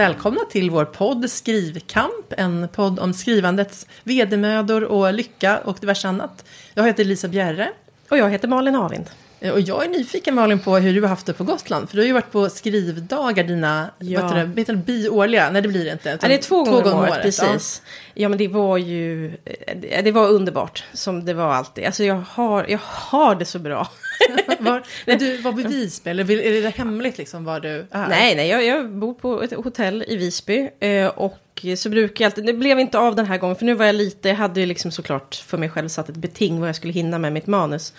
välkomna till vår podd Skrivkamp. En podd om skrivandets vedermödor och lycka och diverse annat. Jag heter Lisa Bjerre. Och jag heter Malin Havind. Eh, Och jag är nyfiken Malin på hur du har haft det på Gotland. För du har ju varit på skrivdagar, dina Ja. vad heter det, biårliga. Nej, det blir det inte. Ja, det är två gånger om året, ja. precis. Ja. men det var ju, eh, det var underbart, som det var alltid. Alltså jag har, jag har det så bra. Var, men du var vid Visby, eller är det hemligt liksom var du är? Nej, nej, jag, jag bor på ett hotell i Visby. eh, Och så brukar jag alltid, det blev inte av den här gången, för nu var jag lite, jag hade ju liksom såklart för mig själv satt ett beting vad jag skulle hinna med mitt manus.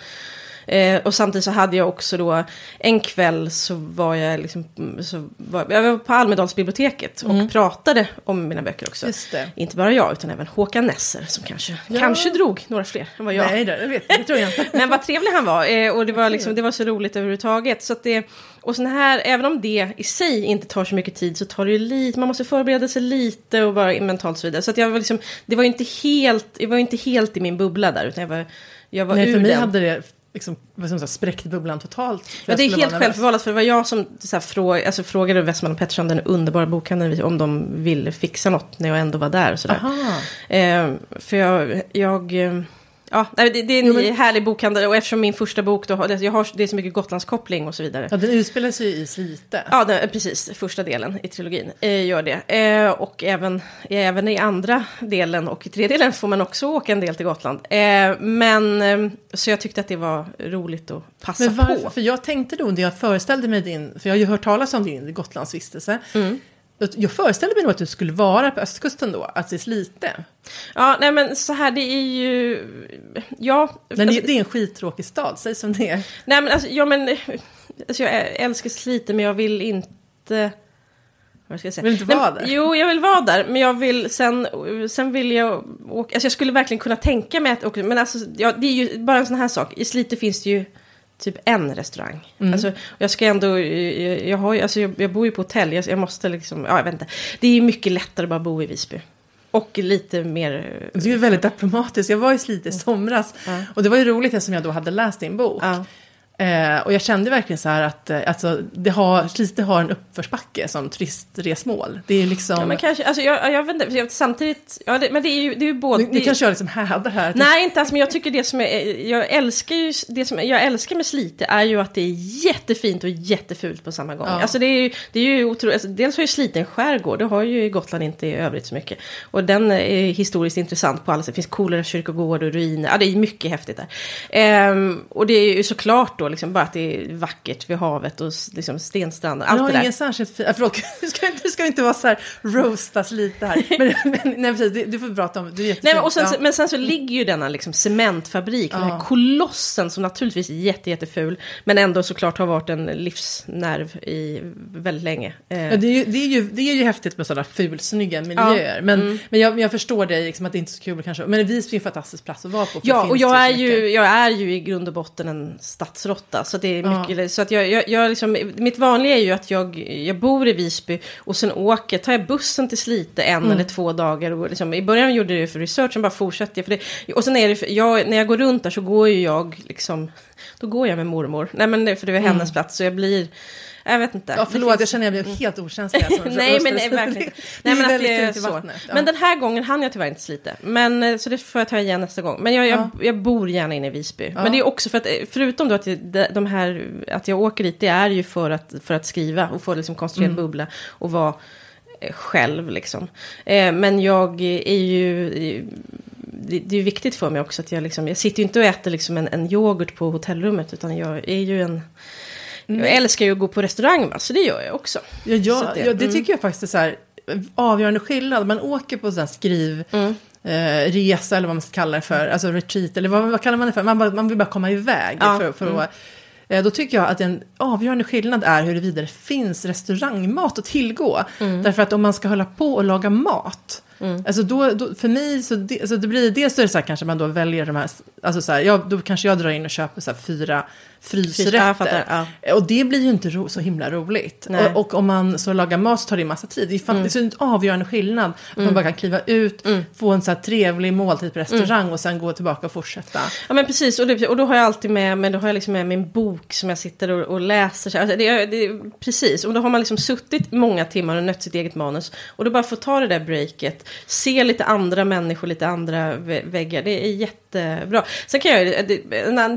Eh, och samtidigt så hade jag också då, en kväll så var jag liksom, så var, jag var på Almedalsbiblioteket och pratade om mina böcker också. Inte bara jag, utan även Håkan Nesser som kanske, Ja. kanske drog några fler än vad jag. Nej, det, vet, det tror jag inte. Men vad trevlig han var. Eh, och det var, liksom, det var så roligt överhuvudtaget. Så det, och sån här, även om det i sig inte tar så mycket tid så tar det ju lite, man måste förbereda sig lite och vara mentalt och så vidare. Så att jag var liksom, det var ju inte helt, jag var inte helt i min bubbla där, utan jag var, jag var Nej, för mig den. hade det liksom, vad man säga, spräckt bubblan totalt. Ja, det är helt självförvållat, för det var jag som så här, fråg, alltså, frågade Westman och Pettersson, den underbara bokhandeln, om de ville fixa något när jag ändå var där. Och så där. Eh, för jag... jag eh, ja, det, det är en Jo, men- härlig bokhandel och eftersom min första bok då, jag har, det är så mycket Gotlandskoppling och så vidare. Ja, den utspelar sig ju i Slite. Ja, det, precis. Första delen i trilogin eh, gör det. Eh, och även, även i andra delen och i tredje delen får man också åka en del till Gotland. Eh, men, eh, så jag tyckte att det var roligt att passa Men varför? på. För jag tänkte då när jag föreställde mig din, för jag har ju hört talas om din Gotlandsvistelse. Mm. Jag- föreställde mig nog att du skulle vara på östkusten då, alltså i Slite. Ja, nej men så här, det är ju... Ja, Men alltså, det, det är en skittråkig stad, säg som det är. nej men alltså, ja men... Alltså, jag älskar Slite men jag vill inte... Vad ska jag säga? Vill inte Nej, vara där? Jo, jag vill vara där, men jag vill sen, sen vill jag åka, alltså jag skulle verkligen kunna tänka mig att åka, men alltså, ja, det är ju bara en sån här sak. I Slite finns det ju typ en restaurang. Mm. Alltså, jag ska ändå, jag, jag, har, alltså, jag, jag bor ju på hotell, jag, jag måste liksom, ja jag vet inte. Det är mycket lättare att bara bo i Visby. Och lite mer... Du är väldigt diplomatisk. Jag var i Slite i somras. Ja. Och det var ju roligt eftersom jag då hade läst din bok. Ja. Eh, och jag kände verkligen så här att eh, alltså, det har, Slite har en uppförsbacke som turistresmål. Det är liksom... Ja, men kanske, alltså jag, jag vet inte, jag, samtidigt, ja, det, men det är ju, det är ju både... nu det, kanske jag liksom härdar här. Nej, inte alls, men jag tycker det som är, jag älskar ju, det som jag älskar med Slite är ju att det är jättefint och jättefult på samma gång. Ja. Alltså det är ju, det är ju otroligt, alltså, dels har ju Slite en skärgård, det har ju Gotland inte i övrigt så mycket. Och den är historiskt intressant på alla sätt, det finns coolare kyrkogård och ruiner, ja det är mycket häftigt där. Ehm, och det är ju såklart då liksom bara att det är vackert vid havet och liksom stenstrand, Jag allt har det där. ingen särskilt fin... äh, Förlåt, du ska, inte- du ska inte vara så här roastas lite här. Men, men nej, precis, du, du får prata om... Du är Nej, men, och sen, ja. men sen så ligger ju denna liksom cementfabrik, den här Ja. kolossen som naturligtvis är jätte, jätteful, men ändå såklart har varit en livsnerv i väldigt länge. Eh, Ja, det, är ju, det, är ju, det är ju häftigt med sådana fulsnygga miljöer. Men, Mm. men jag, jag förstår dig, liksom, att det inte är så kul kanske. Men Visby är en fantastisk plats att vara på. Ja, och jag är, mycket. ju, jag är ju i grund och botten en stadsrotta. Så, det är Ja. mycket, så att jag, jag, jag liksom, mitt vanliga är ju att jag, jag bor i Visby och sen åker, tar jag bussen till Slite en Mm. eller två dagar. Och liksom, I början gjorde jag det för research, sen bara fortsatte jag. För det, och sen är det, för, jag, när jag går runt där så går ju jag liksom, då går jag med mormor. Nej men för det är hennes plats, så jag blir, jag vet inte. Mm. Ja, förlåt, finns- jag känner att jag blir helt okänslig. Alltså, nej, men nej, verkligen inte. Nej, men att det är så. Ja. Men den här gången hann jag tyvärr inte slita. Men, eh, så det får jag ta igen nästa gång. Men jag, jag, jag bor gärna inne i Visby. Men det är också för att, eh, förutom då att de- här, att jag åker dit, det är ju för att, för att skriva och få liksom konstruerad Mm. bubbla och vara eh, själv liksom. Men jag är ju... Det, är viktigt för mig också att jag liksom, jag sitter ju inte och äter liksom en, en yoghurt på hotellrummet utan jag är ju en... Jag älskar ju att gå på restaurang va, så det gör jag också. Ja, ja, Så att det- ja, det mm. tycker jag faktiskt är så här, avgörande skillnad. Man åker på sån här skriv... Mm. Eh, resa eller vad man ska kalla det för, alltså retreat eller vad, vad kallar man det för? Man, bara, man vill bara komma iväg. Ja, För, för mm. att, eh, då tycker jag att en avgörande skillnad är huruvida det finns restaurangmat att tillgå. Mm. Därför att om man ska hålla på och laga mat, alltså då, då, för mig så det, alltså det blir dels så är det så här kanske man då väljer de här Alltså så här, jag, då kanske jag drar in och köper så här fyra Frys- ja, frysrätter. fattar, Och det blir ju inte ro, så himla roligt. Och, och om man så lagar mat så tar det massa tid. Det är faktiskt en avgörande skillnad. Att man bara kan kliva ut, få en så här trevlig måltid på restaurang och sen gå tillbaka och fortsätta. Ja men precis, och, det, och då har jag alltid med, men då har jag liksom med min bok som jag sitter och, och läser. Så, alltså, det, det, precis, och då har man liksom suttit många timmar och nött sitt eget manus. Och då bara få ta det där breaket, se lite andra människor, lite andra vä- väggar. Det är jättebra. Sen kan jag, det,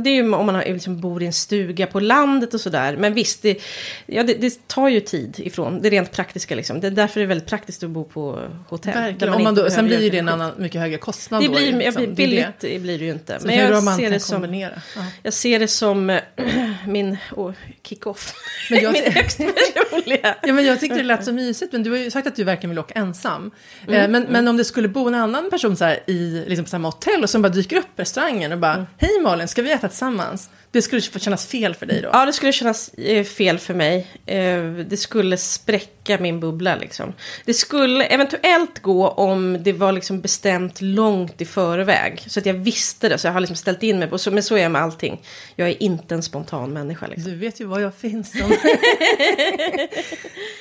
det är ju om man har, liksom bor i en stuga på landet och sådär. Men visst, det, ja, det, det tar ju tid ifrån det rent praktiska liksom. Det är därför det är väldigt praktiskt att bo på hotell. Verkligen. Man inte då, sen blir ju det en annan, mycket högre kostnad. Det då, blir, jag liksom. är billigt det. blir det ju inte. Så Men hur jag man ser det som... kombinera. Ja. Jag ser det som min oh, kick-off. Men jag- min högst personliga. Ja, men jag tyckte det lät så mysigt, men du har ju sagt att du verkligen vill åka ensam. Mm, eh, men, men om det skulle bo en annan person så här i liksom, samma hotell och som bara dyker upp på restaurangen och bara, Mm. hej Malin, ska vi äta tillsammans? Det skulle kännas fel för dig då. Ja, det skulle kännas eh, fel för mig. Eh, det skulle spräcka min bubbla liksom. Det skulle eventuellt gå om det var liksom bestämt långt i förväg. Så att jag visste det, så jag har liksom ställt in mig på. Så, men så är jag med allting. Jag är inte en spontan människa liksom. Du vet ju var jag finns.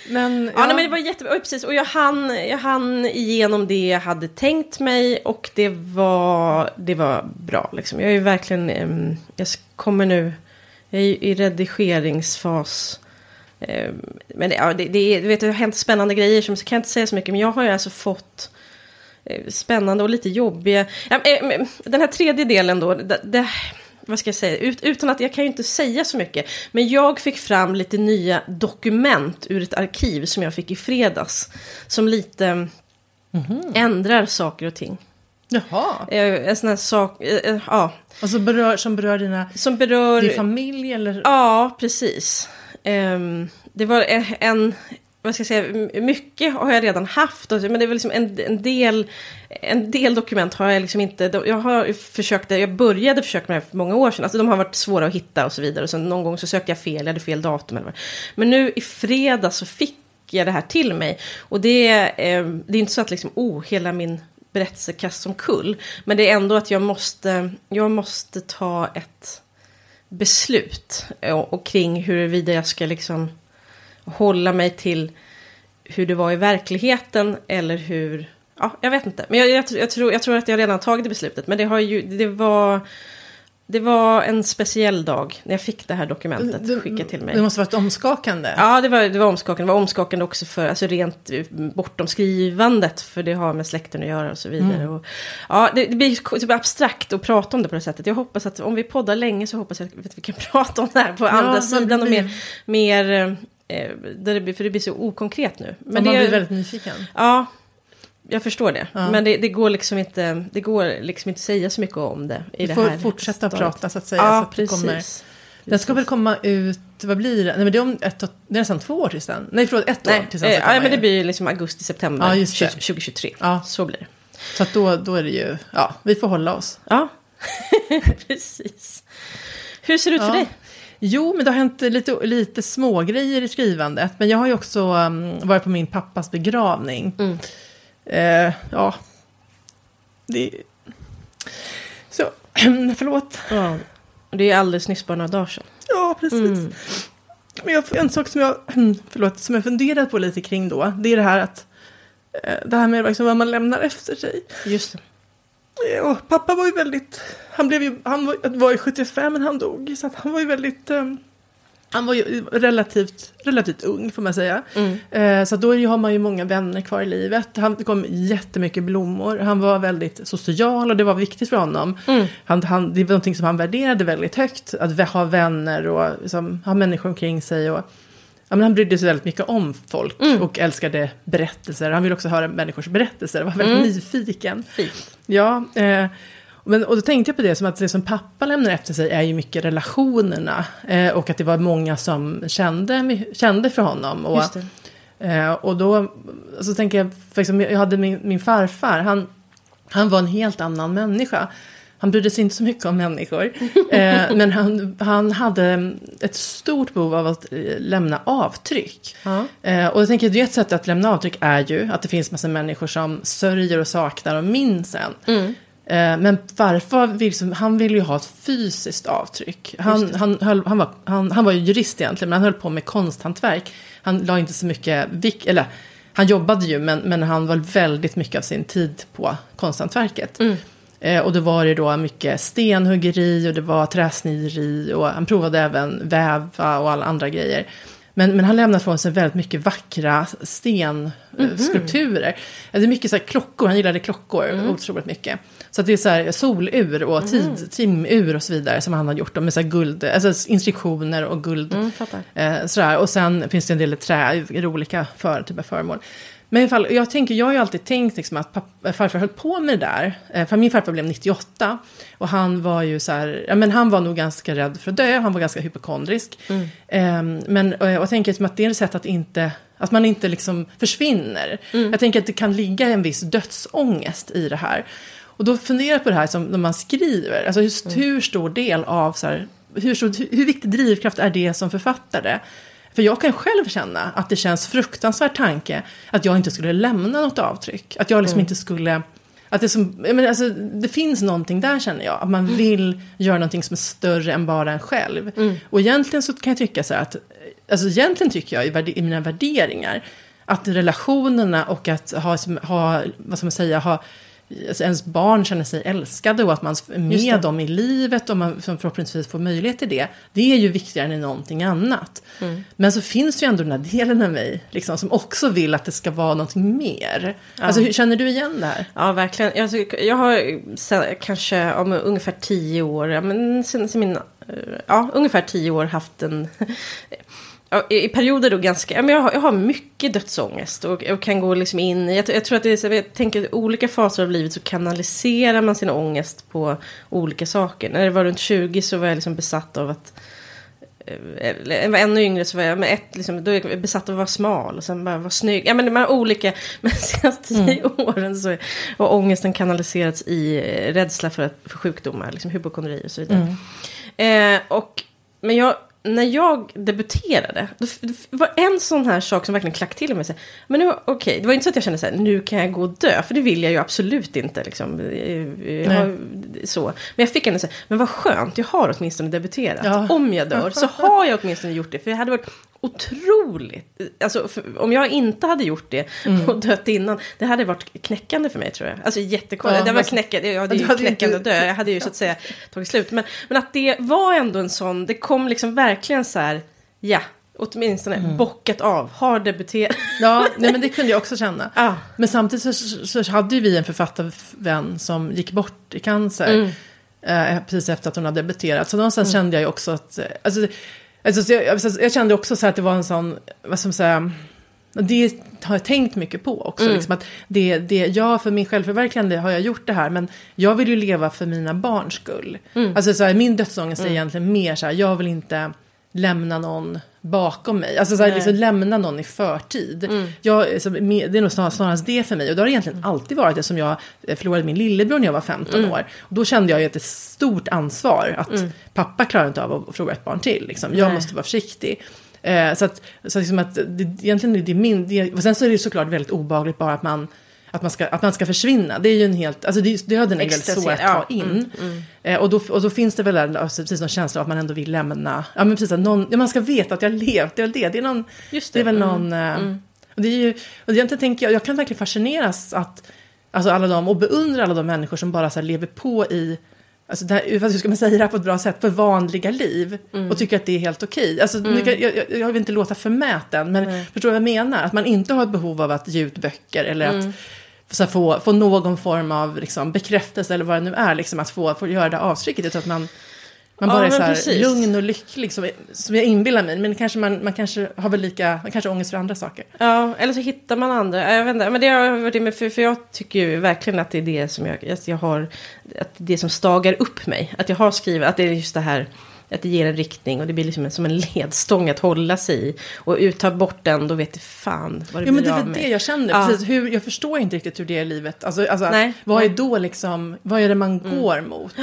Men, Ja, nej, men det var jättebra. Och precis. Och jag hann, jag hann igenom det jag hade tänkt mig. Och det var, det var bra. Liksom. Jag är verkligen... jag kommer nu... Jag är ju i redigeringsfas. Ehm, men det, ja, det, det, vet, det har hänt spännande grejer. Som, så kan jag inte säga så mycket. Men jag har ju alltså fått eh, spännande och lite jobbiga... Eh, men den här tredje delen då. Det, vad ska jag säga? Ut, utan att jag kan ju inte säga så mycket. Men jag fick fram lite nya dokument ur ett arkiv som jag fick i fredags. Som lite ändrar saker och ting. Jaha, Eh, En sån här sak, eh, eh, ja. alltså berör, som berör dina, Som berör... din familj eller? Ja, precis. Ehm, det var en, vad ska jag säga, mycket har jag redan haft. Men det är väl liksom en, en, del, en del dokument har jag liksom inte, jag har försökt, jag började försöka med det för många år sedan. Alltså de har varit svåra att hitta och så vidare. Och sen någon gång så sökte jag fel, jag hade fel datum eller vad. Men nu i fredag så fick jag det här till mig. Och det, är, eh, det är inte så att liksom, oh, hela min berättelsekast som omkull. Men det är ändå att jag måste, jag måste ta ett beslut och, och kring huruvida jag ska liksom hålla mig till hur det var i verkligheten eller hur... Ja, jag vet inte. Men jag, jag, jag, tror, jag tror att jag redan tagit det beslutet. Men det, har ju, det, var, det var en speciell dag när jag fick det här dokumentet skickat till mig. Det måste varit omskakande. Ja, det var, det var omskakande. Det var omskakande också för, alltså rent eh, bortom skrivandet. För det har med släkten att göra och så vidare. Mm. Och, ja, det, det blir typ abstrakt att prata om det på det sättet. Jag hoppas att om vi poddar länge så hoppas jag att vi kan prata om det här på andra man sidan. Och mer, mer eh, där det blir, för det blir så okonkret nu. Men Men man det, blir väldigt nyfiken. Ja, jag förstår det. Ja. Men det, det går liksom inte, det går liksom inte säga så mycket om det. I det får här fortsätta stadiet. prata så att säga. Ja, så att det precis. kommer, den ska väl komma ut, vad blir det? Nej men det är, om ett, det är nästan två år tills den. Nej förlåt, ett år Nej, tills den eh, ja, men det blir ju liksom augusti-september Ja, just det. 2023. Ja. Så blir det. Så att då, då är det ju, ja, vi får hålla oss. Ja, precis. Hur ser det ut för Ja. dig? Jo, men det har hänt lite, lite små grejer i skrivandet. Men jag har ju också um, varit på min pappas begravning. Mm. Eh, ja, det... Så, förlåt. Ja. Det är alldeles nyss, bara några dagar sedan. Ja, precis. Mm. Men jag, en sak som jag, förlåt, som jag funderat på lite kring då, det är det här att eh, det här med liksom vad man lämnar efter sig. Just det. Eh, Och pappa var ju väldigt, han blev ju, han var, var ju 75 men han dog, så han var ju väldigt, eh, han var ju relativt, relativt ung får man säga. Mm. Eh, så då har man ju många vänner kvar i livet. Han, kom jättemycket blommor. Han var väldigt social och det var viktigt för honom. Mm. Han, han, det var någonting som han värderade väldigt högt. Att ha vänner och liksom, ha människor omkring sig. Och, ja, men han brydde sig väldigt mycket om folk Mm. och älskade berättelser. Han ville också höra människors berättelser. Var väldigt Mm. nyfiken. Fint. Ja, eh, men, och då tänkte jag på det som att det som pappa lämnar efter sig är ju mycket relationerna. Eh, och att det var många som kände, kände för honom. Och. Eh, och då så tänker jag, för exempel, jag hade min, min farfar, han, han var en helt annan människa. Han brydde sig inte så mycket om människor. Eh, men han, han hade ett stort behov av att eh, lämna avtryck. Ja. Eh, och jag tänker att ett sätt att lämna avtryck är ju att det finns massa människor som sörjer och saknar och minns en. Mm. Eh, men farfar vill, han vill ju ha ett fysiskt avtryck. Han, han, höll, han, var, han, han var ju jurist egentligen, men han höll på med konsthantverk. Han la inte så mycket vikt, eller han jobbade ju, men, men han var väldigt mycket av sin tid på konsthantverket. Mm. Eh, och då var det då mycket stenhuggeri och det var träsnideri och han provade även väva och alla andra grejer. Men, men han lämnade från sig väldigt mycket vackra stenskulpturer. Det är mycket så klockor, han gillade klockor Mm. otroligt mycket. Så det är så här solur och tid, timur och så vidare som han har gjort. Med så guld, alltså instruktioner och guld. Mm. Eh, sådär. Och sen finns det en del trä, i olika för, typ av föremål. Men i alla fall, jag, tänker, jag har ju alltid tänkt liksom att pappa, farfar höll på med det där. Eh, för min farfar blev 98. Och han var ju så här, ja men han var nog ganska rädd för att dö. Han var ganska hypokondrisk. Eh, men och jag, tänker liksom att det är ett sätt att inte, att man inte liksom försvinner. Jag tänker att det kan ligga en viss dödsångest i det här. Och då funderar jag på det här som när man skriver. Alltså just hur stor del av så här, hur, stor, hur, hur viktig drivkraft är det som författare? För jag kan själv känna att det känns fruktansvärd tanke att jag inte skulle lämna något avtryck. Att jag liksom inte skulle... Att det, som, menar, alltså, det finns någonting där känner jag. Att man vill göra någonting som är större än bara en själv. Och egentligen så kan jag tycka så här att... Alltså egentligen tycker jag i, i mina värderingar att relationerna och att ha, ha vad ska man säga, ha ens barn känner sig älskade och att man är med dem i livet och man förhoppningsvis får möjlighet till det. Det är ju viktigare än någonting annat. Mm. Men så finns ju ändå den här delen av mig liksom, som också vill att det ska vara någonting mer. Alltså, hur, känner du igen det här? Ja, verkligen. Jag, tycker- jag har sen, kanske om ungefär tio år, ja, men sen, sen min, eh, ja, ungefär tio år haft en... I perioder då ganska, jag, har, jag har mycket dödsångest och, och kan gå liksom in i, jag, jag tror att det är jag tänker att i olika faser av livet så kanaliserar man sin ångest på olika saker. När jag var runt 20 så var jag liksom besatt av att eller jag var ännu yngre så var jag med ett, liksom, då är jag besatt av att vara smal och sen bara vara snygg. Ja men de här olika, men de senaste tio åren så har ångesten kanaliserats i eh, rädsla för, för sjukdomar, liksom hypokondri och så vidare. Eh, och, men jag, när jag debuterade, det var en sån här sak som verkligen klack till mig. så här, Men nu, okej, det var inte så att jag kände så här, nu kan jag gå och dö, för det vill jag ju absolut inte. Liksom. Eh, Jag har, så. Men jag fick ändå så här, men vad skönt, jag har åtminstone debuterat. Ja. Om jag dör så har jag åtminstone gjort det, för det hade varit otroligt. Alltså, för, om jag inte hade gjort det och dött innan, det hade varit knäckande för mig tror jag. Alltså jättekonstigt. Ja, det var knäckande, ja, det är Du ju hade knäckande att dö. Jag hade ju så att säga tagit slut. Men, men att det var ändå en sån, det kom liksom verkligen så här, ja, åtminstone bockat av, har debuterat. Ja, nej, men det kunde jag också känna. Ja. Men samtidigt så, så, hade ju vi en författarvän som gick bort i cancer. Eh, precis efter att hon hade debuterat. Så någonstans kände jag ju också att... eh, Alltså, alltså, så jag, jag kände också så att det var en sån... Vad ska man säga? Det har jag tänkt mycket på också. Liksom att det, det, ja, för min självförverkligande har jag gjort det här. Men jag vill ju leva för mina barns skull. Alltså så här, min dödsångest är egentligen mer så här, jag vill inte lämna någon bakom mig. Alltså så här, liksom lämna någon i förtid. Jag, så, det är nog snarast, snarast det för mig. Och det har egentligen alltid varit det som jag eh, förlorade min lillebror när jag var 15 år. Och då kände jag ju ett stort ansvar att pappa klarar inte av att förlora ett barn till. Liksom. Jag Nej. måste vara försiktig. Eh, så att, så liksom att det, egentligen är det min... Det, och sen så är det såklart väldigt obehagligt bara att man, att man, ska, att man ska försvinna. Det är ju en helt... Alltså det, döden är väldigt svår att ta ja. in. Eh, och, då, och då finns det väl en, alltså, precis någon känsla av att man ändå vill lämna... Ja, men precis, att någon, ja, man ska veta att jag levt. Det är väl det. Det är, någon, Just det. är det. väl Mm. någon... eh, Och det är ju, och egentligen tänker jag, jag kan verkligen fascineras att... Alltså alla de, och beundra alla de människor som bara så lever på i... Alltså det här, hur ska man säga det här på ett bra sätt? För vanliga liv. Mm. Och tycker att det är helt okej. Alltså, nu kan- jag, jag, vill inte låta förmäten, men förstår du vad jag menar? Att man inte har ett behov av att ge ut böcker eller Mm. att så få, få någon form av liksom, bekräftelse eller vad det nu är. Liksom, att få, få göra det avtrycket. Utan att man, man Ja, bara är men så här, lugn och lycklig, som, som jag inbillar mig. Men kanske man, man kanske har väl lika, man kanske har ångest för andra saker. Ja, eller så hittar man andra. Jag vet inte, men det har varit det med, för, för jag tycker ju verkligen att det är det som jag, att jag har, att det som stagar upp mig. Att jag har skrivit, att det är just det här, att det ger en riktning och det blir liksom som en ledstång att hålla sig i. Och ut, ta bort den, då vet du fan vad det Jo, men blir det är väl det jag känner. Ja. Precis, hur, jag förstår inte riktigt hur det är i livet. Alltså, alltså, Nej. vad är då liksom, vad är det man går mot?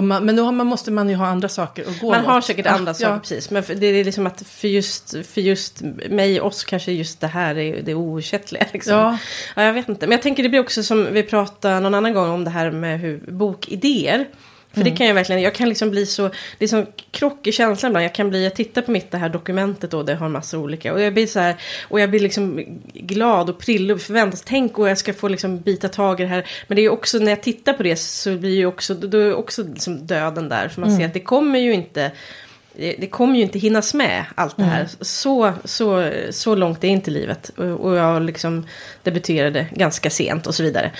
Man, men då man, måste man ju ha andra saker att gå Man mot. har säkert andra Ja, saker, ja. precis. Men för, det är liksom att för just, för just mig, oss kanske just det här är det oersättliga. Liksom. Ja. Ja, jag vet inte. Men jag tänker det blir också som vi pratade någon annan gång om det här med hur bokidéer. För Mm. det kan jag verkligen, jag kan liksom bli så, det är som krock i känslan ibland. Jag kan bli, jag tittar på mitt det här dokumentet då, det har en massa olika. Och jag blir så här, och jag blir liksom glad och prillig och förväntas, tänk och jag ska få liksom bita tag i det här. Men det är ju också, när jag tittar på det så blir ju också, då är också liksom döden där. För man Mm. ser att det kommer ju inte, det det kommer ju inte hinnas med allt det här. Mm. Så, så, så långt är inte livet. Och, jag liksom debuterade ganska sent och så vidare.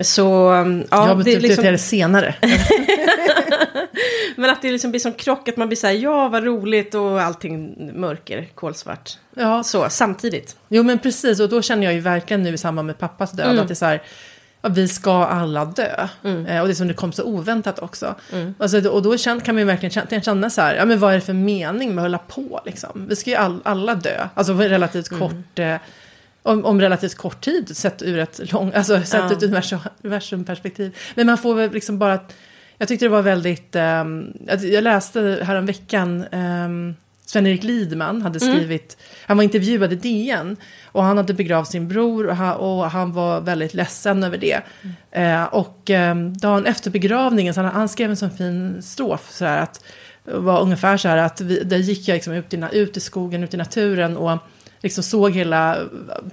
Så um, ja, jag det är liksom, senare. men att det liksom blir som krock, att man blir så här, ja vad roligt och allting mörker, kolsvart. Ja, Så, samtidigt. jo men precis. Och då känner jag ju verkligen nu i samband med pappas död att det är så här, vi ska alla dö. Eh, och det som det kom så oväntat också. Alltså, och då kan man ju verkligen känna, så här, ja men vad är det för mening med att hålla på liksom? Vi ska ju all, alla dö, alltså relativt kort, eh, om, om relativt kort tid sett ur ett lång, alltså sett Ja. ur ett universum, universumperspektiv. Men man får väl liksom bara, jag tyckte det var väldigt, att jag läste häromveckan, um, Sven-Erik Lidman hade skrivit, han var intervjuad i DN och han hade begravt sin bror och han, och han var väldigt ledsen över det. Eh, och um, dagen efter begravningen, så han, han skrev en sån fin strof så här att, var ungefär så här att vi, där gick jag liksom ut, i, ut i skogen, ut i naturen och liksom såg hela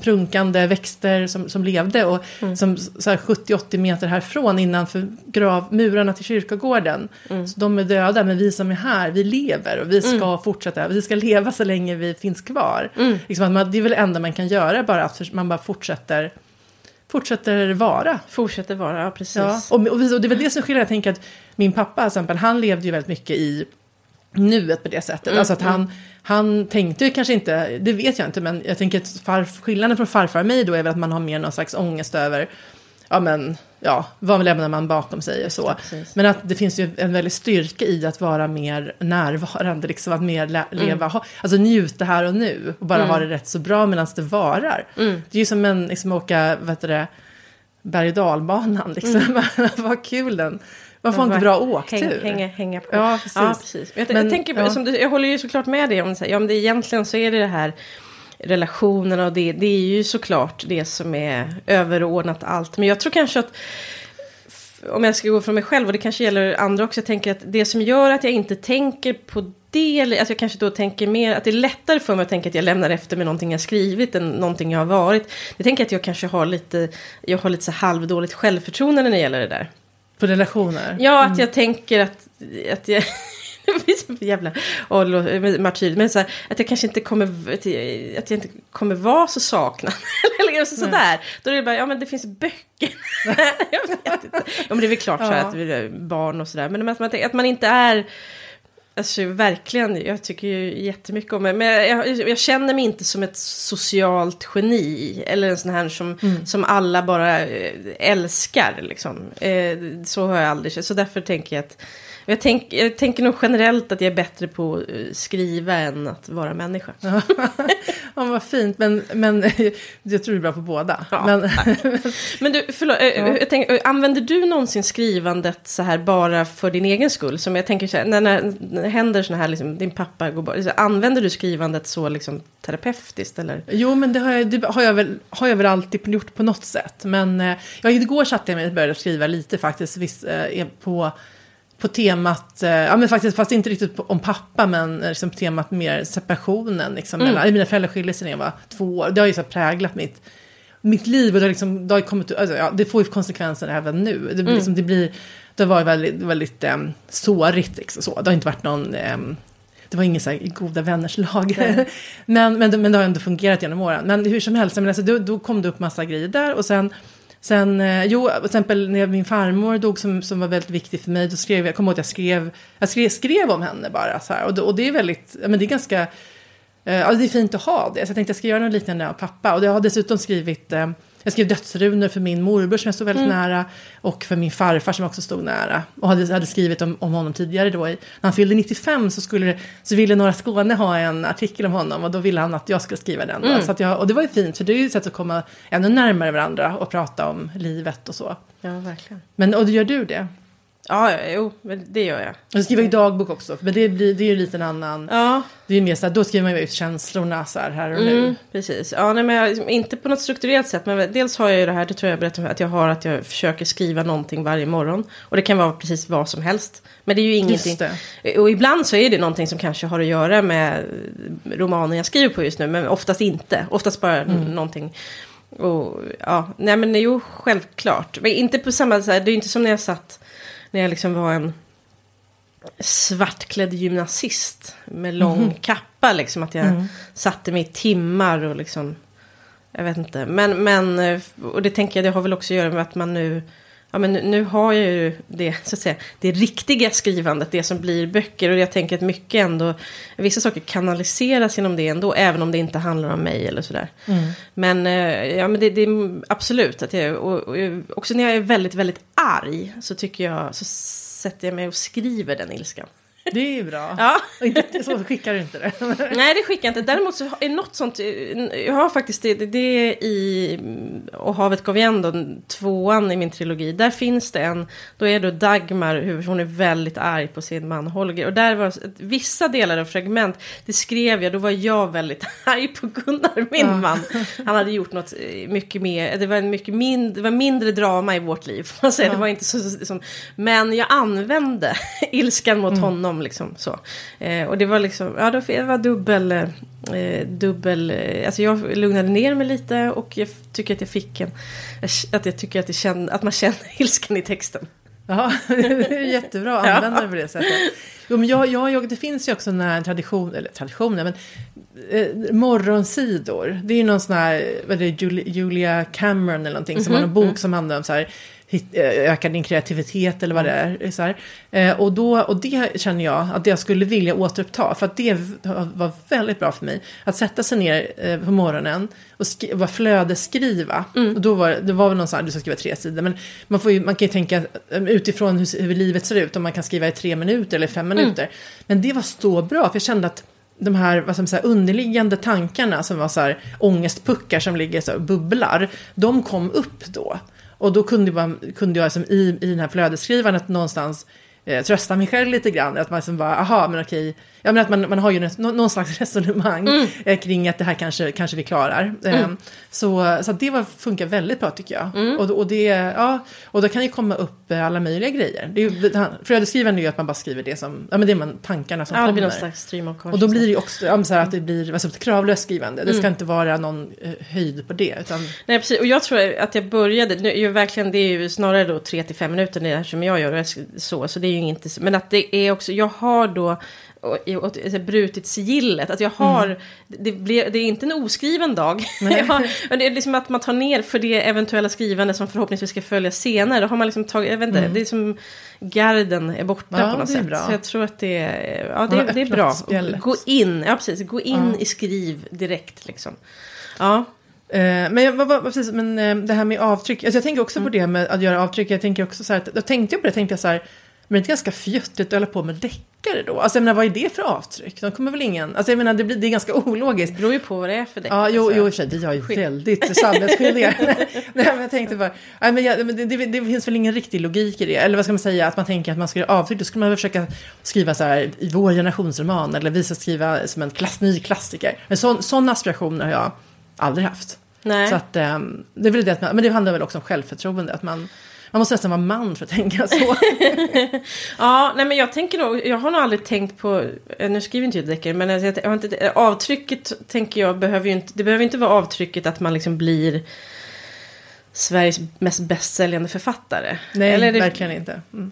prunkande växter som, som levde och som så här 70-80 meter härifrån innanför grav, murarna till kyrkogården. Så de är döda, men vi som är här, vi lever och vi ska fortsätta, vi ska leva så länge vi finns kvar. Liksom att man, det är väl det enda man kan göra, bara att man bara fortsätter, fortsätter vara. Fortsätter vara, ja precis. Ja, och, och, det är väl det som skiljer. Jag tänker att min pappa exempel, han levde ju väldigt mycket i nuet på det sättet. alltså att han, han tänkte ju kanske inte, det vet jag inte, men jag tänker att far, skillnaden från farfar och mig då är väl att man har mer någon slags ångest över, ja men, ja, vad lämnar man bakom sig och så. precis. Men att det finns ju en väldig styrka i att vara mer närvarande, liksom att mer lä- leva, ha, alltså njuta här och nu och bara ha det rätt så bra medan det varar. Det är ju som en, liksom åka, vad heter det, berg och dalbanan liksom. vad kul den. Man får inte bra åktur. Häng, hänga, hänga på. Ja, precis. Ja, precis. Jag, Men, jag, tänker, på- ja. som du, jag håller ju såklart med dig om här, ja, men det, egentligen så är det det här relationerna och det, det är ju såklart det som är överordnat allt. Men jag tror kanske att om jag ska gå från mig själv och det kanske gäller andra också, jag tänker att det som gör att jag inte tänker på det, eller att jag kanske då tänker mer, att det är lättare för mig att tänka att jag lämnar efter mig någonting jag skrivit än någonting jag har varit. Jag tänker att jag kanske har lite, jag har lite så halvdåligt självförtroende när det gäller det där. På relationer. Ja, att jag tänker att, att jag... Jävla lo- martyr. Men så här, att jag kanske inte kommer... Att jag, att jag inte kommer vara så saknad. Eller så, sådär. Då är det bara, ja men det finns böcker. jag vet inte. Ja men det är väl klart så här att vi är barn och sådär. Men att man, att man inte är... Alltså verkligen, jag tycker ju jättemycket om det. Men jag, jag, jag känner mig inte som ett socialt geni. Eller en sån här som, som alla bara eh, älskar. Liksom. Eh, så har jag aldrig känt. Så därför tänker jag att... Jag, tänk, jag tänker nog generellt att jag är bättre på att eh, skriva än att vara människa. Ja, vad fint. Men, men jag tror du är bra på båda. Ja, men, Men du, förlåt, eh, Ja. jag tänker, eh, använder du någonsin skrivandet så här bara för din egen skull? Som jag tänker så här, när, när, när det händer såna här, liksom, din pappa går bort, så använder du skrivandet så liksom terapeutiskt eller? Jo, men det har jag, det har jag, väl, har jag väl alltid gjort på något sätt. Men eh, ja, igår satte jag mig och började skriva lite faktiskt visst, eh, på, på temat, eh, ja men faktiskt, fast inte riktigt på, om pappa, men eh, liksom temat mer separationen. Liksom, Mm. mellan, mina föräldrar skilde sig när jag var två år. Det har ju så präglat mitt, mitt liv och det har, liksom, det har kommit, alltså, ja, det får ju konsekvenser även nu. Det, Mm. liksom, det blir, det har varit väldigt, väldigt eh, sårigt. Liksom, så. Det har inte varit någon... ehm, det var ingen så här goda vänners lag. Men, men, men det har ändå fungerat genom åren. Men hur som helst, men alltså, då, då kom det upp massa grejer där. Och sen, sen eh, jo, till exempel när min farmor dog som, som var väldigt viktig för mig. Då skrev jag, kom ihåg att jag skrev, jag skrev, skrev om henne bara. Så här, och, då, och det är väldigt, men det är ganska, eh, ja, det är fint att ha det. Så jag tänkte jag ska göra något liknande av pappa. Och jag har dessutom skrivit, eh, jag skrev dödsrunor för min morbror som jag stod väldigt nära. Och för min farfar som jag också stod nära. Och hade, hade skrivit om, om honom tidigare då. I, när han fyllde 95 så, skulle, så ville Norra Skåne ha en artikel om honom. Och då ville han att jag skulle skriva den. Då. Så jag, och det var ju fint för det är ju ett sätt att komma ännu närmare varandra och prata om livet och så. Ja, verkligen. Men och gör du det? Ja, jo, men det gör jag. Jag skriver ju dagbok också, men det, blir, det är ju lite en annan... Ja, Det är mer så här, då skriver man ju ut känslorna så här, här och nu. mm, precis. Ja, nej, men jag, inte på något strukturerat sätt, men dels har jag ju det här, det tror jag jag berättade om, att jag har att jag försöker skriva någonting varje morgon. Och det kan vara precis vad som helst. Men det är ju ingenting. Och ibland så är det någonting som kanske har att göra med romanen jag skriver på just nu, men oftast inte. Oftast bara Mm. någonting. Och ja, nej men jo, självklart. Men inte på samma sätt, det är ju inte som när jag satt, när jag liksom var en svartklädd gymnasist med lång Mhm. kappa liksom. Att jag Mm. satte mig i timmar och liksom, jag vet inte. Men, men, och det tänker jag, det har väl också att göra med att man nu, ja men nu, nu har jag ju det, så att säga, det riktiga skrivandet, det som blir böcker. Och jag tänker att mycket ändå, vissa saker kanaliseras genom det ändå, även om det inte handlar om mig eller sådär. Mm. Men, eh, ja, men det, det är absolut att jag, och, och, också när jag är väldigt, väldigt arg så tycker jag, så sätter jag mig och skriver den ilskan. Det är ju bra. Ja. Och inte, så skickar du inte det. Nej, det skickar jag inte. Däremot så är något sånt, jag har faktiskt det, det är i, och Havet gav igen då, tvåan i min trilogi. Där finns det en, då är då Dagmar, hon är väldigt arg på sin man Holger. Och där var vissa delar av fragment, det skrev jag, då var jag väldigt arg på Gunnar, min Ja. man. Han hade gjort något eh, mycket mer, det var, mycket mindre, det var mindre drama i vårt liv. Man säga. Ja. Det var inte så, som, men jag använde ilskan mot honom. Liksom, så. Eh, och det var liksom, ja det var dubbel, eh, dubbel, eh, alltså jag lugnade ner mig lite och jag tycker att jag fick en, att jag tycker att, det kände, att man känner ilskan i texten. Ja, det är jättebra att använda det på det sättet. Jo, men jag, jag, det finns ju också den här tradition, eller traditionen, men eh, morgonsidor. Det är ju någon sån här, vad är det, Julia, Cameron eller någonting, som har en bok som handlar om så här, hit, eh, öka din kreativitet eller vad det är. Så här. Eh, och, då, och det känner jag att jag skulle vilja återuppta, för att det var väldigt bra för mig. Att sätta sig ner eh, på morgonen och skri- bara flödesskriva. Och då var det var väl någon sån här, du ska skriva tre sidor, men man, får ju, man kan ju tänka utifrån hur, hur livet ser ut, om man kan skriva i tre minuter eller fem minuter. Men det var så bra, för jag kände att de här, vad ska man säga, underliggande tankarna som var så här ångestpuckar som ligger så här, bubblar, de kom upp då. Och då kunde, man, kunde jag liksom i, i den här flödesskrivaren att någonstans eh, trösta mig själv lite grann. Att man liksom bara, aha, men okej. Ja, men att man, man har ju nå- någon slags resonemang eh, kring att det här kanske, kanske vi klarar. Eh, så, så att det var, funkar väldigt bra tycker jag. Och, och, det, ja, och då kan ju komma upp eh, alla möjliga grejer. Det är det, flödesskrivande är ju att man bara skriver det som, ja men det är man, tankarna som Ja, det kommer. blir någon slags stream of Och då blir det ju också ja, så här att det blir alltså, ett kravlöst skrivande. Det ska inte vara någon eh, höjd på det. Utan, Nej, precis. Och jag tror att jag började, nu, ju verkligen, det är ju snarare då 3 till 5 minuter det här som jag gör, så, så det är ju inte, så- men att det är också, jag har då och, och, och, brutit sigillet, att jag har, det, blir, det är inte en oskriven dag. har, men det är liksom att man tar ner för det eventuella skrivande som förhoppningsvis ska följa senare, då har man liksom tagit, jag vet inte, det är som garden är borta Ja, på något sätt. bra. Så jag tror att det är, ja, det, det är bra. spjället. Gå in, ja precis, gå in i skriv direkt liksom. Ja. eh, men, jag, vad, vad, precis, men eh, det här med avtryck, alltså jag tänker också på det med att göra avtryck. Jag tänker också så här, då tänkte jag på det, tänkte jag så här, men det är ganska fjuttigt att hålla på med deckare då. Alltså jag menar, vad är det för avtryck? De kommer väl ingen, alltså jag menar, det, blir, det är ganska ologiskt. Det beror ju på vad det är för däck. Ja, jo, jo, det är ju väldigt samhällsskyldiga. Nej, men jag tänkte bara, nej, men jag, det, det, det finns väl ingen riktig logik i det. Eller vad ska man säga, att man tänker att man ska göra avtryck, då skulle man väl försöka skriva så här i vår generationsroman, eller visa skriva som en klass, ny klassiker. Men så, sådana aspirationer har jag aldrig haft. Nej. Så att, ehm, det är väl det att man, men det handlar väl också om självförtroende, att man, man måste nästan vara man för att tänka så. Ja, nej men jag tänker nog, jag har nog aldrig tänkt på, eh, nu skriver inte jag deckare, men jag, jag har inte, eh, avtrycket tänker jag behöver ju inte, det behöver inte vara avtrycket att man liksom blir Sveriges mest bästsäljande författare. Nej, Eller det- verkligen inte. Mm.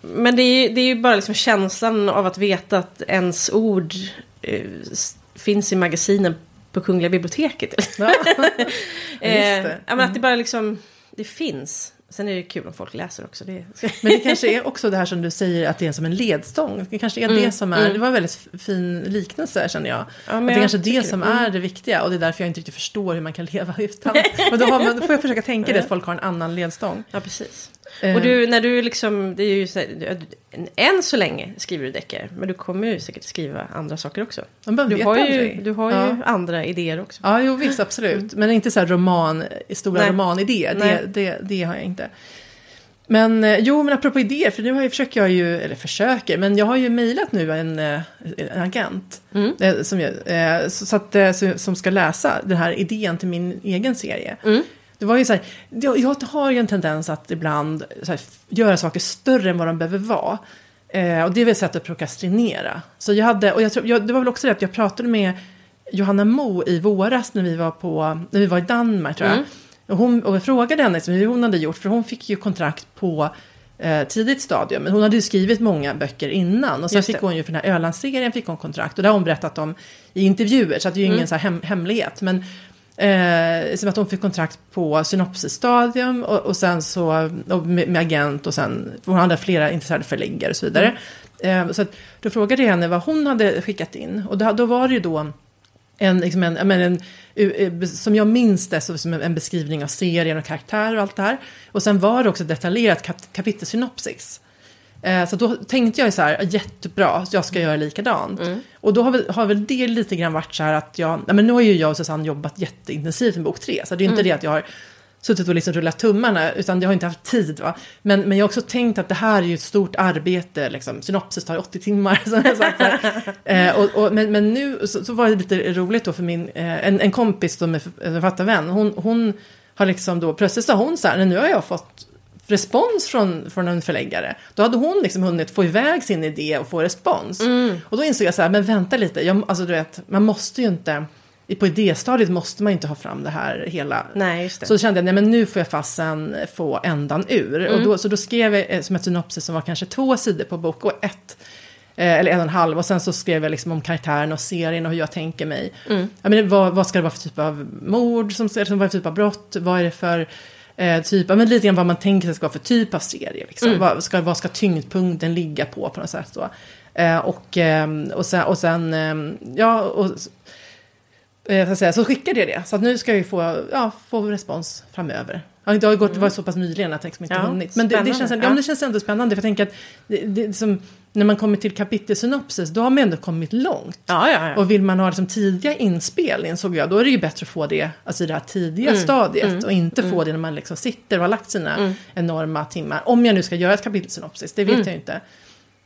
Men det är, ju, det är ju bara liksom känslan av att veta att ens ord eh, finns i magasinen på Kungliga biblioteket. Ja. eh, det. ja, men att det bara liksom, det finns. Sen är det kul om folk läser också. Det, Men det kanske är också det här som du säger att det är som en ledstång. Det kanske är det som är, det var en väldigt fin liknelse känner jag. Mm, Ja, men att det kanske är det som det. Mm. är det viktiga och det är därför jag inte riktigt förstår hur man kan leva utan. Men då, man, då får jag försöka tänka det att folk har en annan ledstång. Ja, precis. Eh. Och du, när du liksom, det är ju så här, än så länge skriver du deckare, men du kommer ju säkert skriva andra saker också. Du har ju, du har ja. ju andra idéer också. Ja, jo visst absolut. Men inte så här roman, stora Nej. romanidé. Det, det, det har jag inte. Men eh, jo, men apropå idéer, för nu har jag, försöker jag ju, eller försöker, men jag har ju mejlat nu en, eh, en agent. Mm. eh, Som, jag, så, så att, som ska läsa den här idén till min egen serie. Mm. Det var ju så här, jag, jag har ju en tendens att ibland så här, göra saker större än vad de behöver vara. Eh, och det är väl ett sätt att prokrastinera. Så jag hade, och jag jag, det var väl också det att jag pratade med Johanna Mo i våras när vi var, på, när vi var i Danmark tror jag. Mm. Och, hon, och jag frågade henne liksom, hur hon hade gjort, för hon fick ju kontrakt på eh, tidigt stadium. Men hon hade ju skrivit många böcker innan. Och sen fick hon ju för den här Ölandsserien fick hon kontrakt. Och det har hon berättat om i intervjuer, så att det är ju ingen så här hem, hemlighet. Men eh, som att hon fick kontrakt på synopsisstadium och, och sen så och med, med agent och sen, hon hade flera intresserade förläggare och så vidare. Eh, så att, då frågade jag henne vad hon hade skickat in. Och då, då var det ju då en, liksom en, en, en, som jag minns det, så som en, beskrivning av serien och karaktär och allt det här. Och sen var det också detaljerat kap, kapitelsynopsis. Eh, så då tänkte jag så här, jättebra, jag ska göra likadant. Och då har väl, har väl det lite grann varit så här att jag, ja, men nu har ju jag och Susanne jobbat jätteintensivt med bok tre, så det är ju inte det att jag har suttit och liksom rullat tummarna, utan jag har inte haft tid. Va? Men, men jag har också tänkt att det här är ju ett stort arbete, liksom. synopsis tar ju 80 timmar. Som jag sagt, så här. eh, och, och, men, men nu så, så var det lite roligt då för min, eh, en, en kompis som är författarvän, hon, hon har liksom då, plötsligt sa hon så här, nu har jag fått respons från, från en förläggare. Då hade hon liksom hunnit få iväg sin idé och få respons. Och då insåg jag så här, men vänta lite, jag, alltså du vet, man måste ju inte, på idéstadiet måste man inte ha fram det här hela. Nej, det. Så kände jag, nej men nu får jag fasen få ändan ur. Och då, så då skrev jag eh, som ett synopsis som var kanske två sidor på bok och ett eh, eller en och en halv. Och sen så skrev jag liksom om karaktären och serien och hur jag tänker mig. Ja, men vad, vad ska det vara för typ av mord? Som, som, vad är det för typ av brott? Vad är det för eh, typ men lite grann vad man tänker sig ska vara för typ av serie. Liksom. Vad, ska, vad ska tyngdpunkten ligga på på något sätt? Så. Eh, och, ehm, och sen, och sen ehm, ja, och, eh, så, att säga, så skickade jag det. Så nu ska jag få, ja, få respons framöver. Ja, det har gått, det var så pass nyligen att jag liksom inte Ja, hunnit. Men det, det, känns, ja. Ja. men det känns ändå spännande. För jag tänker att det, det, som, när man kommer till kapitelsynopsis, då har man ändå kommit långt. Ja, ja, ja. Och vill man ha liksom tidiga inspel, insåg jag, då är det ju bättre att få det alltså i det här tidiga stadiet. Och inte få det när man liksom sitter och har lagt sina enorma timmar. Om jag nu ska göra ett kapitelsynopsis, det vet jag ju inte.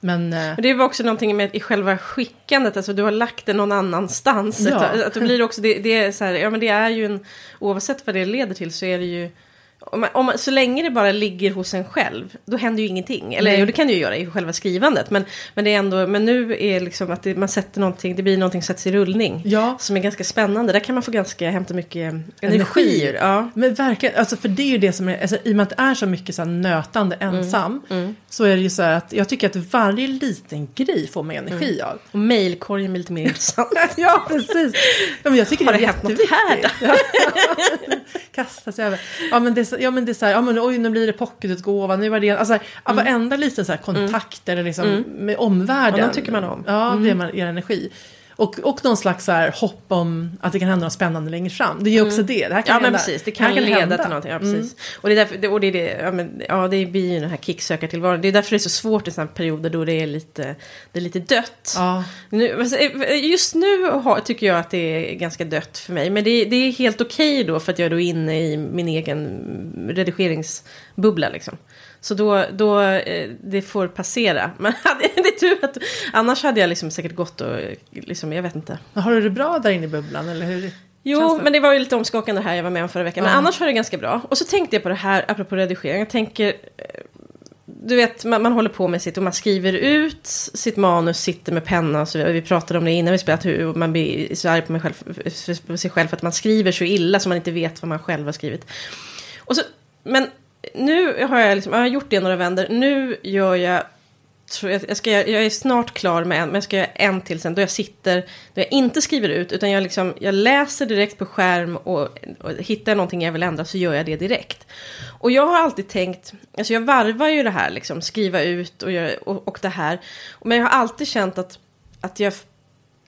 Men... eh, Men det var också någonting med i själva skickandet, alltså du har lagt det någon annanstans. Ja. Att, att då blir det också, det, det är så här, ja men det är ju en, oavsett vad det leder till så är det ju, om man, om man, så länge det bara ligger hos en själv, då händer ju ingenting. Eller Nej. jo, det kan det ju göra i själva skrivandet, men, men det är ändå, men nu är liksom att det, man sätter någonting, det blir någonting som sätts i rullning. Ja. Som är ganska spännande, där kan man få ganska, hämta mycket energi. Ja. Men verkligen, alltså för det är ju det som är, alltså, i och med att det är så mycket så här nötande ensam, så är det ju så här att jag tycker att varje liten grej får mig energi av. Och mejlkorgen blir lite mer intressant. ja, precis. Ja, men jag tycker Har det det hänt något jätteviktigt. Ja. Kasta sig över. Ja, men det är ja, men det är så här, ja, men oj, nu blir det pocketutgåva, nu var det, alltså, ja, varenda liten så här kontakt eller liksom med omvärlden. Mm. Ja, de tycker man om. Ja, det man ger energi. Och, och någon slags så här hopp om att det kan hända något spännande längre fram. Det är ju också det. det här kan Mm. Ja men hända. precis, det här kan, leda hända. till någonting. Ja, precis. Och det är därför, det- och det, är det, ja, men, ja, det blir ju den här kicksökartillvaron. Det är därför det är så svårt i sådana perioder då det är lite, det är lite dött. Ja. Nu, just nu har, tycker jag att det är ganska dött för mig. Men det, det är helt okej då för att jag är då inne i min egen redigeringsbubbla liksom. Så då, då eh, det får passera. Men det är tur att, annars hade jag liksom säkert gått och, liksom, jag vet inte. Har du det bra där inne i bubblan? Eller hur? Jo, det? men det var ju lite omskakande här jag var med om förra veckan. Men Ja. annars var det ganska bra. Och så tänkte jag på det här, apropå redigering. Jag tänker, eh, du vet, man, man håller på med sitt och man skriver ut sitt manus, sitter med penna och så vidare. Vi pratade om det innan vi spelat, hur man blir så arg på, själv, på sig själv för att man skriver så illa så man inte vet vad man själv har skrivit. Och så, men nu har jag, liksom, jag har gjort det några vändor. Nu gör jag jag, jag, ska, jag är snart klar med en, men jag ska göra en till sen. Då jag sitter, då jag inte skriver ut, utan jag, liksom, jag läser direkt på skärm och, och hittar jag någonting jag vill ändra så gör jag det direkt. Och jag har alltid tänkt, alltså jag varvar ju det här, liksom, skriva ut och, göra, och, och det här. Men jag har alltid känt att, att jag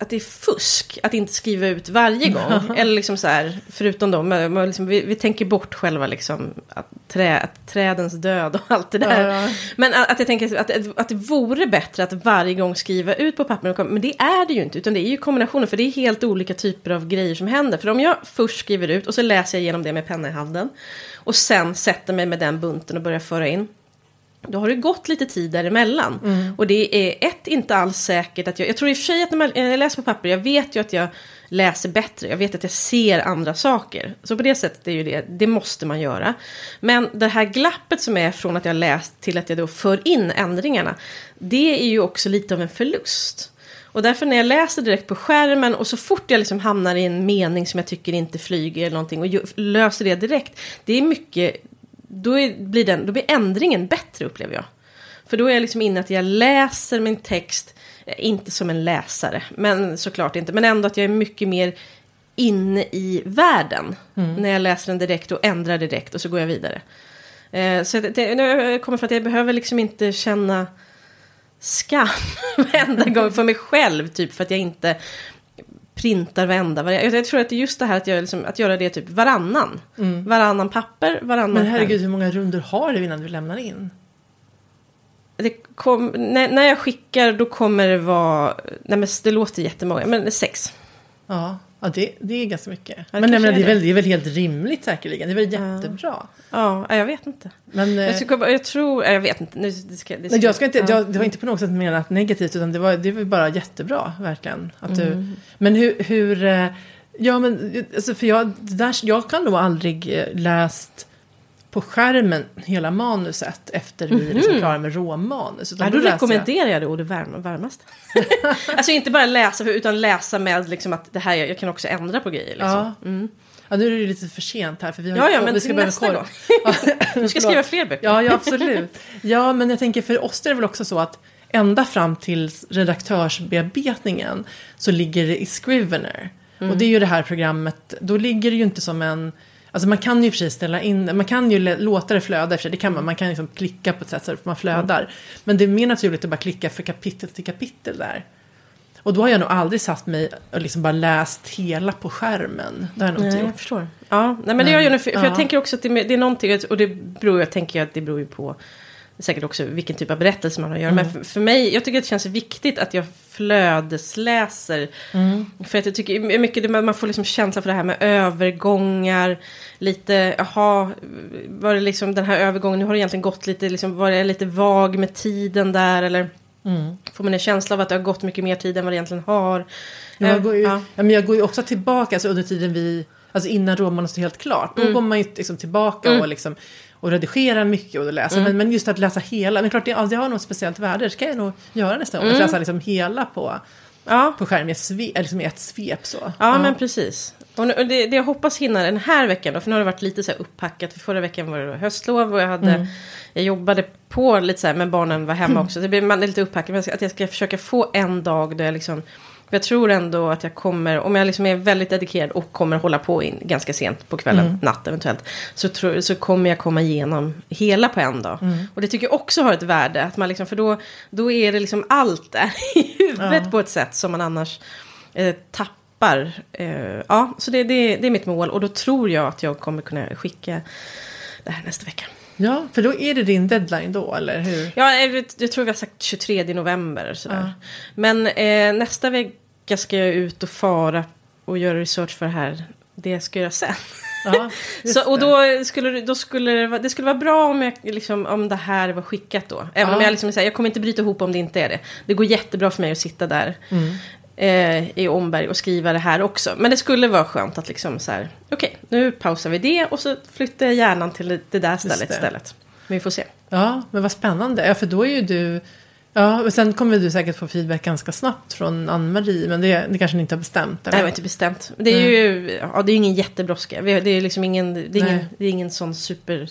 att det är fusk att inte skriva ut varje gång. Eller liksom så här, förutom då, man, man liksom, vi, vi tänker bort själva liksom, att, trä, att trädens död och allt det där. Ja, ja. Men att, att jag tänker att, att det vore bättre att varje gång skriva ut på papper. Men det är det ju inte, utan det är ju kombinationen. För det är helt olika typer av grejer som händer. För om jag först skriver ut och så läser jag igenom det med penna i handen. Och sen sätter mig med den bunten och börjar föra in. Då har det gått lite tid däremellan. Och det är ett, inte alls säkert att jag... Jag tror i och för sig att när, jag läser på papper, jag vet ju att jag läser bättre. Jag vet att jag ser andra saker. Så på det sättet är ju det, det måste man göra. Men det här glappet som är från att jag läst till att jag då för in ändringarna. Det är ju också lite av en förlust. Och därför när jag läser direkt på skärmen och så fort jag liksom hamnar i en mening som jag tycker inte flyger eller någonting och löser det direkt. Det är mycket, då, är, blir, den, då blir ändringen bättre upplever jag. För då är jag liksom inne att jag läser min text, eh, inte som en läsare, men såklart inte, men ändå att jag är mycket mer inne i världen. När jag läser den direkt och ändrar direkt och så går jag vidare. Eh, så det, jag kommer för att jag behöver liksom inte känna skam varenda gång för mig själv, typ för att jag inte printar varenda. varje- Jag, tror att det är just det här att, jag liksom, att göra det typ varannan. Varannan papper, varannan Men herregud, hur många runder har du innan du lämnar in? Kom, när, när jag skickar då kommer det vara, nej men det låter jättemånga, men sex. Ja, ja det, det är ganska mycket. det men nej, men det, är väl, det är väl helt rimligt säkerligen. Det är väl jättebra. Ja, jag vet inte. Men, eh, Jag, tycker, bara- jag tror, jag vet inte. Nu, det ska, det Nej, jag ska inte, ja. jag, det var inte på något sätt menat negativt utan det var, det var bara jättebra verkligen. Att du, Men hur, hur eh, ja men alltså för jag, där, jag kan nog aldrig eh, läst på skärmen hela manuset efter vi är liksom klara med råmanus. Utan Ja, då då rekommenderar jag det å det varm, varmaste. alltså inte bara läsa, för- utan läsa med liksom att det här, jag, kan också ändra på grejer. Liksom. Ja. ja, nu är det lite för sent här för vi har Ja, ja, men vi ska börja gång. Ja, Du ska skriva fler böcker. Ja, ja, absolut. Ja, men jag tänker för oss är det väl också så att ända fram till redaktörsbearbetningen så ligger det i Scrivener. Och det är ju det här programmet, då ligger det ju inte som en... Alltså man kan ju sig ställa in, man kan ju låta det flöda, för sig, det kan man, man kan liksom klicka på ett sätt så att man flödar. Men det är mer naturligt att bara klicka för kapitel till kapitel där. Och då har jag nog aldrig satt mig och liksom bara läst hela på skärmen. Det har jag nog inte Nej, jag gjort. förstår. Ja, nej, men det gör jag nu, för, för ja. jag tänker också att det, det är någonting, och det beror, jag tänker att det beror ju på säkert också vilken typ av berättelse man har att göra. Men för, för mig, jag tycker att det känns viktigt att jag flödesläser. För att jag tycker mycket, man får liksom känsla för det här med övergångar. Lite, jaha, var det liksom den här övergången, nu har det egentligen gått lite, liksom, var det lite vag med tiden där eller? Får man en känsla av att det har gått mycket mer tid än vad det egentligen har? Jag Eh, går, ju, ja. ja. men jag går ju också tillbaka alltså under tiden vi, alltså innan romanen är helt klart. Då går man ju liksom tillbaka och, liksom, och redigerar mycket och läser. Men, men just att läsa hela, men klart det, ja, det har något speciellt värde. Det ska jag nog göra nästa gång. Att läsa liksom hela på, Ja. på skärm i liksom i ett svep så. Ja, men precis. Och, nu, och det, det jag hoppas hinna den här veckan då, för nu har det varit lite så här upppackat. För förra veckan var det då höstlov och jag hade, jag jobbade på lite så här, men barnen var hemma också. Det blir man lite upppackat, men att jag ska försöka få en dag där jag liksom, jag tror ändå att jag kommer, om jag liksom är väldigt dedikerad och kommer hålla på in ganska sent på kvällen, natt eventuellt, så, tror, så kommer jag komma igenom hela på en dag. Och det tycker jag också har ett värde, att man liksom, för då, då är det liksom allt där i huvudet på ett sätt som man annars eh, tappar. Eh, ja, så det, det, det är mitt mål och då tror jag att jag kommer kunna skicka det här nästa vecka. Ja, för då är det din deadline då, eller hur? Ja, jag, tror vi har sagt 23 november. Sådär. Men eh, nästa vecka ska jag ut och fara och göra research för det här. Det ska jag göra sen. Ja, Så, och då skulle, då skulle det, vara- det skulle vara bra om, jag, liksom, om det här var skickat då. Även om Ja. jag liksom jag kommer inte bryta ihop om det inte är det. Det går jättebra för mig att sitta där Mm. Eh, i Omberg och skriva det här också. Men det skulle vara skönt att liksom så här, okej, nu pausar vi det och så flyttar jag hjärnan till det- där stället det. istället. Men vi får se. Ja, men vad spännande. Ja, för då är ju du... Ja, och sen kommer du säkert få feedback ganska snabbt från Ann-Marie, men det, det kanske ni inte har bestämt? Nej, det var inte bestämt. Det är ju ja, det är ingen jättebrådska. Vi- Det är liksom ingen, det är ingen, Nej. det är ingen sån super...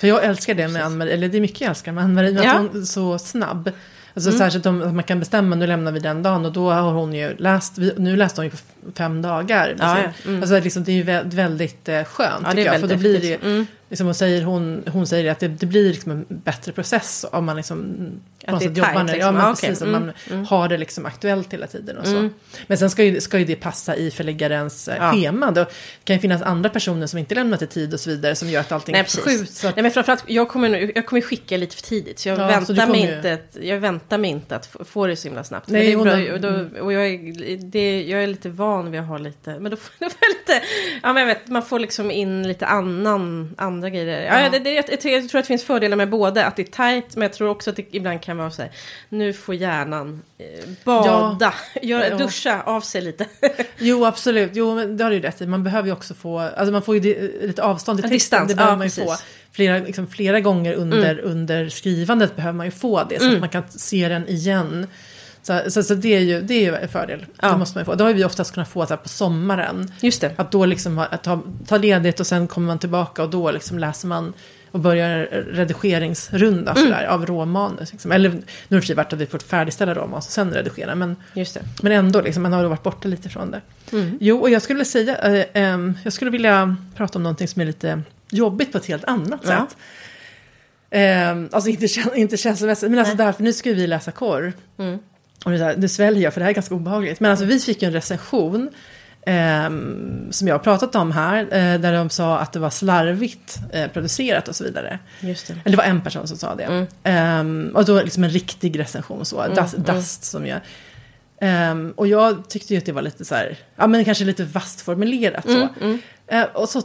För jag älskar det med Ann-Marie, eller det är mycket jag älskar med Ann-Marie, men Ja. att hon är så snabb. Alltså särskilt om att man kan bestämma, nu lämnar vi den dagen och då har hon ju läst, nu läste hon ju på fem dagar. Ja, ja. Mm. Alltså liksom, det är ju vä- väldigt eh, skönt Ja, tycker jag, för då blir det effektivt. Mm. liksom, hon, säger, hon, hon säger att det, det blir liksom en bättre process om man liksom Att det är tajt, liksom. Ja, men Ja, okej. precis, att Mm, man har det liksom aktuellt hela tiden och så. Mm. Men sen ska ju, ska ju det passa i förläggarens eh, Ja. schema. Det kan ju finnas andra personer som inte lämnat i tid och så vidare som gör att allting Nej, förskjuts. Att, Nej, men framförallt, jag kommer, nu- jag kommer skicka lite för tidigt. Så jag, Ja, väntar, så mig inte att, jag väntar mig inte att få, det så himla snabbt. Nej, men det är bra, och, då, och jag, är, det, jag är lite van vid att ha lite... Men då får, jag lite... Ja, men jag vet, man får liksom in lite annan, andra andra grejer. Ja, Ja. det, det, jag, jag tror att det finns fördelar med både att det är tajt, men jag tror också att det ibland kan vara så här, nu får hjärnan eh, bada, göra, Ja. duscha av sig lite. Jo, absolut. Jo, men det har du ju rätt i. Man behöver ju också få, alltså man får ju lite avstånd i En texten. distans, Det behöver ja, man ju precis. Mm. få. Flera, liksom, flera gånger under, under skrivandet behöver man ju få det. Så att man kan se den igen. Så, så, så det är ju det är ju en fördel. Ja. Det måste man ju få. Det har vi oftast kunnat få så här, på sommaren. Just det. Att då liksom att ta, ta ledigt och sen kommer man tillbaka och då liksom läser man och börjar redigeringsrunda Mm. sådär, av råmanus. Liksom. Eller nu har det för varit att vi fått färdigställa råmanus och sen redigera. Men, men ändå, liksom, man har varit borta lite från det. Mm. Jo, och jag skulle säga, eh, ehm, jag skulle vilja prata om någonting som är lite jobbigt på ett helt annat Ja. sätt. Ehm, alltså inte, inte känslomässigt, men alltså därför, nu ska vi läsa korr. Mm. Och det, det sväljer jag för det här är ganska obehagligt. Men alltså vi fick ju en recension ehm, som jag har pratat om här, eh, där de sa att det var slarvigt eh, producerat och så vidare. Just det. Eller det var en person som sa det. Mm. Ehm, och då liksom en riktig recension, så, dust, dust som jag... Ehm, och jag tyckte ju att det var lite så här, ja men kanske lite vasst formulerat så. Mm, Eh, och så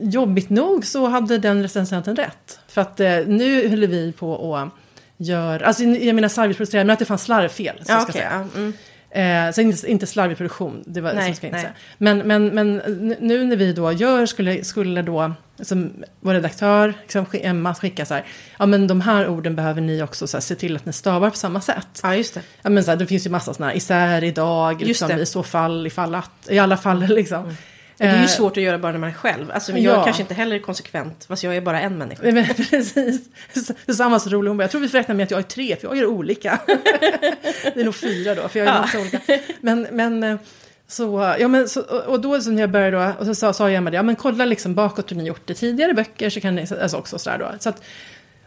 jobbigt nog så hade den recensenten rätt. För att eh, nu höll vi på och gör, alltså jag menar slarvigt producerat, men att det fanns slarvfel. Så Ja, ska okej. säga. mm. Eh, så inte, inte slarvig produktion, det var Nej, ska inte säga. Men, men, men nu när vi då gör, skulle, skulle då, som vår redaktör, liksom, Emma, skicka så här, ja men de här orden behöver ni också så här, se till att ni stavar på samma sätt. ja, just det. Ja men så här, det finns ju massa sådana här, isär, idag, liksom, i så fall, ifall att, i alla fall liksom. Det är ju Eh, svårt att göra bara när man är själv. Alltså, jag Ja. kanske inte heller är konsekvent, fast jag är bara en människa. Men precis. Susanne så rolig, hon bara, jag tror vi får räkna med att jag är tre, för jag gör olika. det är nog fyra då, för jag är Ja. ganska olika. Men, men, eh, så, ja, men, så, och då när jag började då, och så sa, sa Emma det, ja men kolla liksom bakåt hur ni gjort det tidigare böcker, så kan ni, alltså också sådär då. Så att,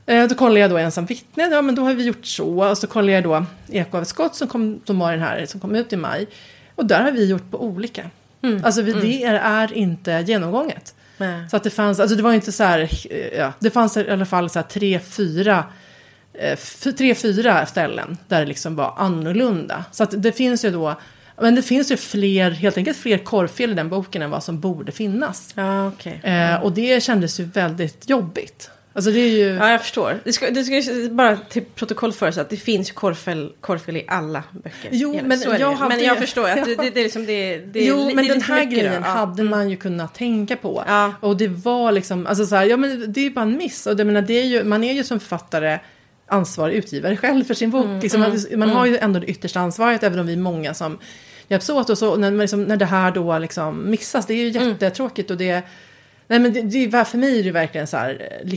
eh, då kollar jag då ensam vittne, ja men då har vi gjort så, och så kollar jag då Eko av ett skott som, kom, som var den här som kom ut i maj. Och där har vi gjort på olika. Alltså vi, det är, inte genomgånget. Nej. Så att det fanns, alltså det var inte så här, ja, det fanns i alla fall så här tre, fyra, eh, tre, fyra ställen där det liksom var annorlunda. Så att det finns ju då, men det finns ju fler, helt enkelt fler korvfel i den boken än vad som borde finnas. Ja, okej. Eh, och det kändes ju väldigt jobbigt. Alltså det är ju, Ja, jag förstår. Det ska, det ska bara till protokoll för så att det finns ju korvfäll, korvfäll i alla böcker. Jo, men jag hade Men jag förstår att det, det, det är liksom det, det jo, men det är den här då. grejen Ja. hade man ju kunnat tänka på. Ja. Och det var liksom, alltså så här, ja men det är ju bara en miss. Och det, menar, det är ju, man är ju som författare ansvarig utgivare själv för sin bok. Mm, liksom, man man har ju ändå det yttersta ansvaret, även om vi är många som hjälps åt. Och så, när, liksom, när det här då liksom missas, det är ju Mm. jättetråkigt. Och det, nej men det, det, för mig är det verkligen så här, eh,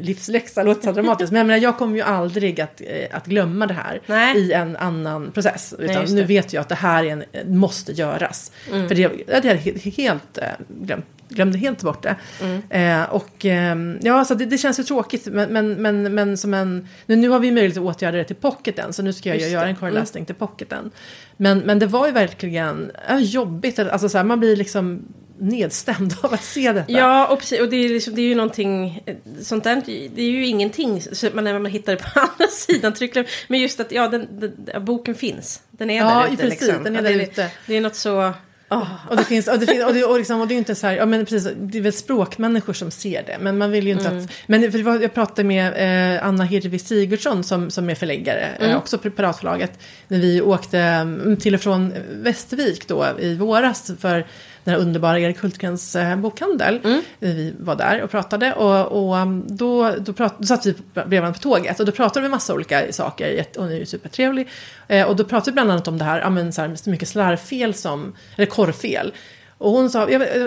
livsläxa, låter så dramatiskt. Men jag, menar, jag kommer ju aldrig att, eh, att glömma det här Nej. i en annan process. Utan just nu vet jag att det här är en, eh, måste göras. Mm. För det, hade jag he- helt eh, glömt. Glömde helt bort det. Mm. Eh, och ehm, ja, så det, det känns ju tråkigt. Men, men, men, men som en... Nu, nu har vi möjlighet att åtgärda det till pocketen. Så nu ska jag Just göra det. en korrläsning till pocketen. Men, men det var ju verkligen ja, jobbigt. Alltså så här, man blir liksom nedstämd av att se detta. Ja, och, precis, och det, är liksom, det är ju någonting, eh, sånt där, det är ju ingenting så man, när man hittar det på andra sidan tryckkläm. Men just att, ja, den, den, boken finns. Den är Ja, där ute. precis, liksom. den är där det, ute. Det är något så... åh. Och det finns, och det, finns, och det, och liksom, och det är ju inte så här, ja men precis, det är väl språkmänniskor som ser det, men man vill ju inte Mm. att, men för var, jag pratade med eh, Anna Hirvi Sigurdsson som, som är förläggare, Mm. eh, också på Piratförlaget, när vi åkte mm, till och från Västervik då i våras för den här underbara Erik Hultgrens eh, bokhandel. Mm. Vi var där och pratade och, och um, då, då, prat, då satt vi bredvid varandra på tåget och då pratade vi massa olika saker. Hon är ju supertrevlig. Eh, och då pratade vi bland annat om det här, ja, men så här mycket slarvfel som, eller korrfel. Och hon sa,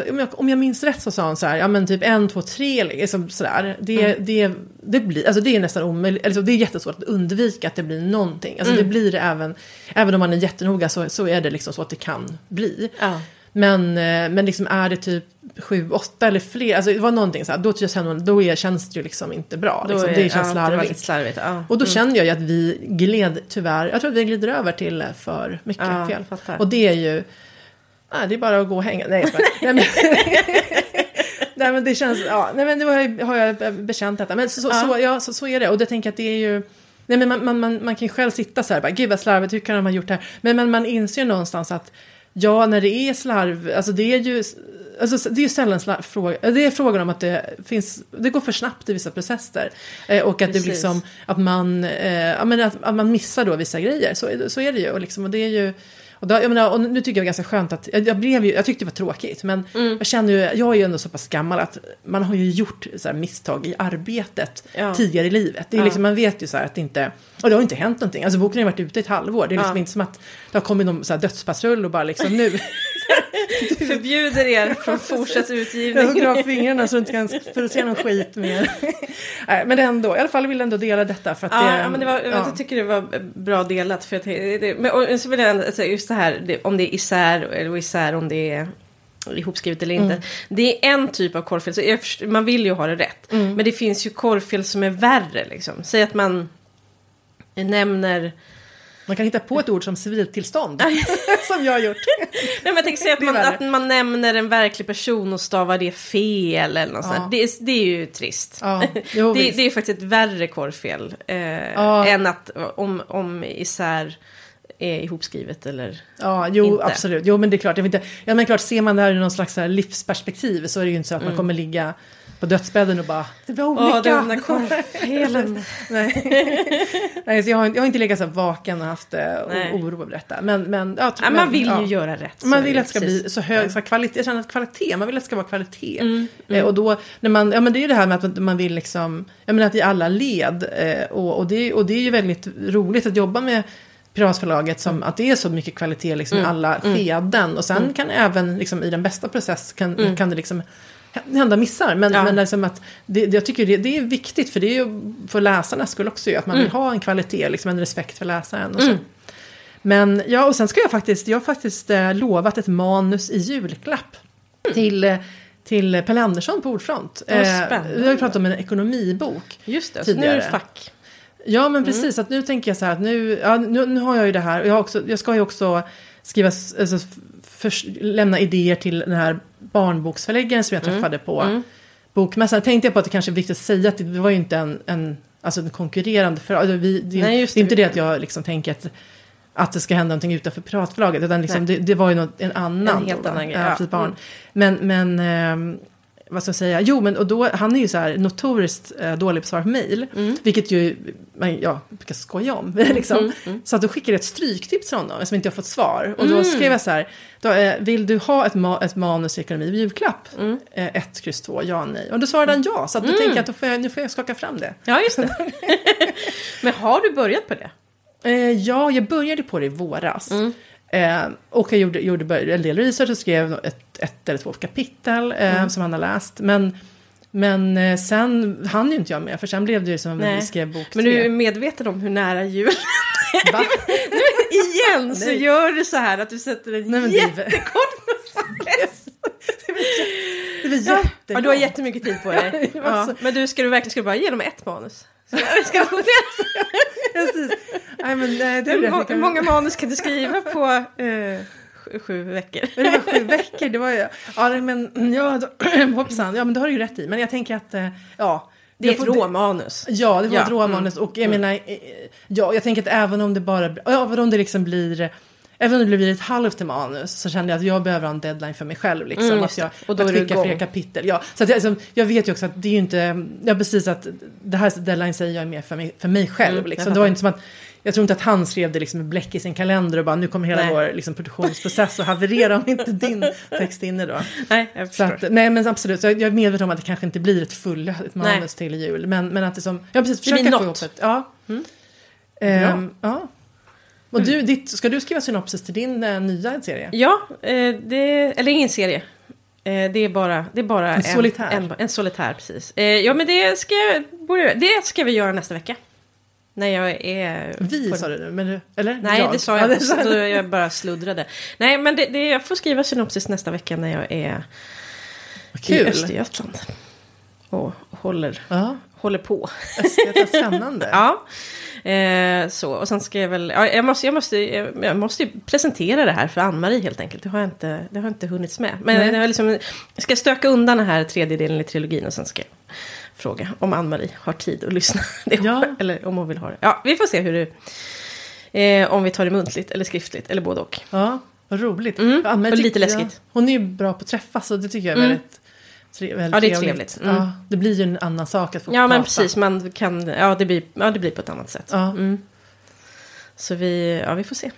om, jag, om jag minns rätt så sa hon så här, ja men typ en, två, tre, liksom sådär. Det, det, det, blir, alltså det är nästan omöjligt, alltså det är jättesvårt att undvika att det blir någonting. Alltså det blir det även, även om man är jättenoga så, så är det liksom så att det kan bli. Ja. Men, eh, men liksom är det typ sju, åtta eller fler, alltså det var någonting så här, då, känner då är, känns det ju liksom inte bra. Liksom, är- det ja, känns Det var slarvigt. lite slarvigt, ja. Och då Mm. känner jag ju att vi gled tyvärr, jag tror att vi glider över till för mycket Ja, fel. fattar. Och det är ju, nej, det är bara att gå och hänga. Nej, nej, men, nej men det känns, ja, nej men nu har jag, har jag bekänt detta. Men så, så, Ja. så, ja, så, så är det. Och det tänker jag att det är ju, nej men man, man, man, man kan ju själv sitta så här, bara, gud vad slarvigt, hur kan de ha gjort det här? Men, men man inser ju någonstans att, ja när det är slarv, alltså det är ju, alltså, det är ju sällan sla- fråga, det är frågan om att det finns, det går för snabbt i vissa processer. Eh, och att det Precis. liksom, att man, eh, att, att man missar då vissa grejer. Så, det- så är det ju. Och, liksom, och det är ju och, då, jag menar, och nu tycker jag det ganska skönt att, jag, blev ju, jag tyckte det var tråkigt, men Mm. jag känner ju, jag är ju ändå så pass gammal att man har ju gjort så misstag i arbetet Ja. tidigare i livet. Det är Ja. liksom, man vet ju så här att det inte, och det har inte hänt någonting. Alltså boken har ju varit ute i ett halvår, det är liksom Ja. inte som att det har kommit någon så här, dödspatrull och bara liksom nu, Förbjuder er från fortsatt Jag utgivning. hugger av fingrarna så du inte kan producera någon skit mer. Nej, men ändå, i alla fall vill jag ändå dela detta för att Ja, det... ja, men det var, ja. jag tycker det var bra delat. För att det, men och så vill jag ändå, alltså just det här, det, om det är isär eller isär om det är ihopskrivet eller inte. Det är en typ av korvfel, så jag man vill ju ha det rätt. Men det finns ju korvfel som är värre liksom. Säg att man nämner... Man kan hitta på ett ord som civiltillstånd. som jag har gjort. Nej, men jag tänker säga att man, att man nämner en verklig person och stavar det fel eller något Ja. sånt. Det, är- det är ju trist. Ja, jo, det, det är faktiskt ett värre korvfel. Eh, Ja. Än att om, om isär är ihopskrivet eller... Ja, jo, Inte. absolut. Jo, men det är klart. Jag vet inte, ja, men klart, ser man det här i någon slags här livsperspektiv så är det ju inte så att man kommer ligga på dödsbädden och bara det var olika. Mm. Korvfelen. Nej. Nej, så jag, har, jag har inte legat så vaken och haft eh, Nej. oro över detta. Men, men, ja, Ja, man vill ju göra rätt. Man vill att det ska precis. bli så hög så kvalitet. Jag känner att kvalitet, man vill att det ska vara kvalitet. Mm, Eh, och då, när man, ja men det är ju det här med att man vill liksom, jag menar att i alla led. Eh, och, och, det, och det är ju väldigt roligt att jobba med Piratförlaget som att det är så mycket kvalitet liksom, i Mm, alla skeden. Och sen kan även liksom, i den bästa process kan, kan det liksom hända missar. Men, Mm. Ja. men liksom att det, jag tycker det, det är viktigt för det är ju för läsarnas skull också att man vill ha en kvalitet, liksom en respekt för läsaren. Och så. Mm. Men ja, och sen ska jag faktiskt, jag har faktiskt eh, lovat ett manus i julklapp till, eh, till Pelle Andersson på Ordfront. Eh, vi har ju pratat om en ekonomibok. Just det, så nu är tidigare. det fack. Ja, Mm. men precis. Att nu tänker jag så här att nu, ja, nu, nu har jag ju det här. Och jag, också, jag ska ju också skriva, alltså, f- förs- lämna idéer till den här barnboksförläggaren som jag Mm. träffade på bokmässan. Tänkte jag på att det kanske är viktigt att säga att det var ju inte en, en, alltså en konkurrerande för, alltså vi, det, Nej, just det är inte det. det att jag liksom tänker att att det ska hända någonting utanför piratförlaget. Utan liksom det, det var ju något, en annan. En helt annan grej, Ja, precis, barn. Mm. Men, men ehm, vad ska jag säga? Jo, men och då, han är ju så här notoriskt eh, dålig på att svara på mejl. Mm. Vilket ju, man, ja, brukar skoja om. liksom. Så att då skickade jag ett stryktips till honom som inte jag fått svar. Och Mm. då skrev jag så här, då, eh, vill du ha ett, ma- ett manus i ekonomi i julklapp? Mm. Eh, ett, kryss två, ja, nej. Och då svarade han ja, så att då tänker jag att då får jag, nu får jag skaka fram det. Ja, just det. Men har du börjat på det? Eh, ja, jag började på det i våras. Mm. Eh, och jag gjorde, gjorde en del research och skrev ett, ett eller två kapitel eh, Mm. som han har läst. Men, men eh, sen hann ju inte jag med, för sen blev det ju som om vi skrev bok Men tre. du är medveten om hur nära jul Va? Igen så Nej. gör du så här att du sätter en Nej, det- jättekort process. Det Ja, jättelångt. ja, du har jättemycket tid på dig. Det Ja. Men du, ska du verkligen ska du bara ge dem ett manus? Ska fler? Precis. Nej, men, eh, det är Hur, må- hur många manus kan du skriva på eh, sju, sju veckor? Det var sju veckor, det var ju... Ja, men ja, då, hoppsan. Ja, men det har du ju rätt i. Men jag tänker att, eh, ja. Det är ett råmanus. Ja, det var Ja, ett råmanus. Och jag menar, eh, ja, jag tänker att även om det bara, ja, även om det liksom blir, även om det blir ett halvt manus så känner jag att jag behöver ha en deadline för mig själv. Liksom, Mm, att jag. Och då att skicka fler kapitel. Ja, så att jag, liksom, jag vet ju också att det är ju inte, ja precis att det här deadline säger jag är mer för mig, för mig själv. Mm, liksom. Det var inte som att jag tror inte att han skrev det liksom med bläck i sin kalender och bara nu kommer hela Nej. vår liksom, produktionsprocess att haverera om inte din text är inne då. Nej, jag förstår. att, nej men absolut, så jag är medveten om att det kanske inte blir ett fullödigt manus till jul. Men, men att det som, ja precis, försöka få ihop ett, ja. Mm. Ehm, ja. Och du, ditt, ska du skriva synopsis till din eh, nya serie? Ja, eh, det, eller ingen serie. Eh, det är bara, det är bara En solitär. En, en solitär, precis. Eh, ja, men det ska, jag, det ska vi göra nästa vecka. När jag är... Vi på- sa du nu, men du, eller? Nej, det sa Ja, jag det inte. sa Så du. jag bara sluddrade. Nej, men det, det, jag får skriva synopsis nästa vecka när jag är Vad i Kul! Östergötland. Och håller, Ja, håller på. Östergötland, spännande. Ja. Eh, så, och sen ska jag väl, ja, jag, måste, jag, måste, jag måste ju presentera det här för Ann-Marie helt enkelt. Det har jag inte, det har inte hunnits med. Men Nej. var liksom, jag ska stöka undan den här tredje delen i trilogin och sen ska jag fråga om Ann-Marie har tid att lyssna. Ja. Eller om hon vill ha det. Ja, vi får se hur det... Eh, om vi tar det muntligt eller skriftligt eller både och. Ja. Vad roligt. Mm, Ja, men och lite läskigt. Ja, hon är ju bra på att träffas och det tycker jag är Mm. väldigt, väldigt Ja, det är trevligt. Mm. Ja, det blir ju en annan sak att få Ja, men prata. precis. Man kan, ja, det blir, ja, det blir på ett annat sätt. Ja. Mm. Så vi, ja, vi får se.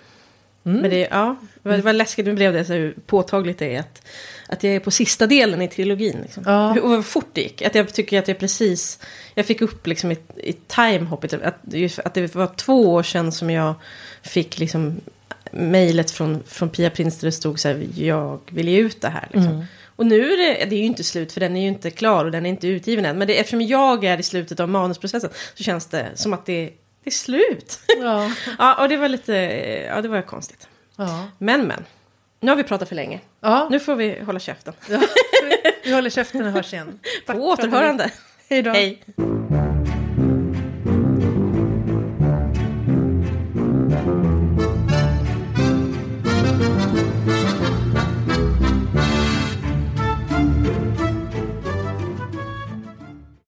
Mm. Men det, ja, vad, vad läskigt nu blev det så hur påtagligt det är att, att jag är på sista delen i trilogin. Liksom. Ja. Hur, vad fort det gick. Att jag tycker att jag precis, jag fick upp liksom i, i timehoppet. Att, att det var två år sedan som jag fick liksom mejlet från, från Pia Prins där det stod så här, jag vill ge ut det här. Liksom. Mm. Och nu är det, det är ju inte slut för den är ju inte klar och den är inte utgiven än. Men det, eftersom jag är i slutet av manusprocessen så känns det som att det, det är slut. Ja. ja, och det var lite, ja det var konstigt. Ja. Men men, nu har vi pratat för länge. ja. Nu får vi hålla käften. ja. Vi håller käften och hörs igen. På återhörande. Hej då. Hej.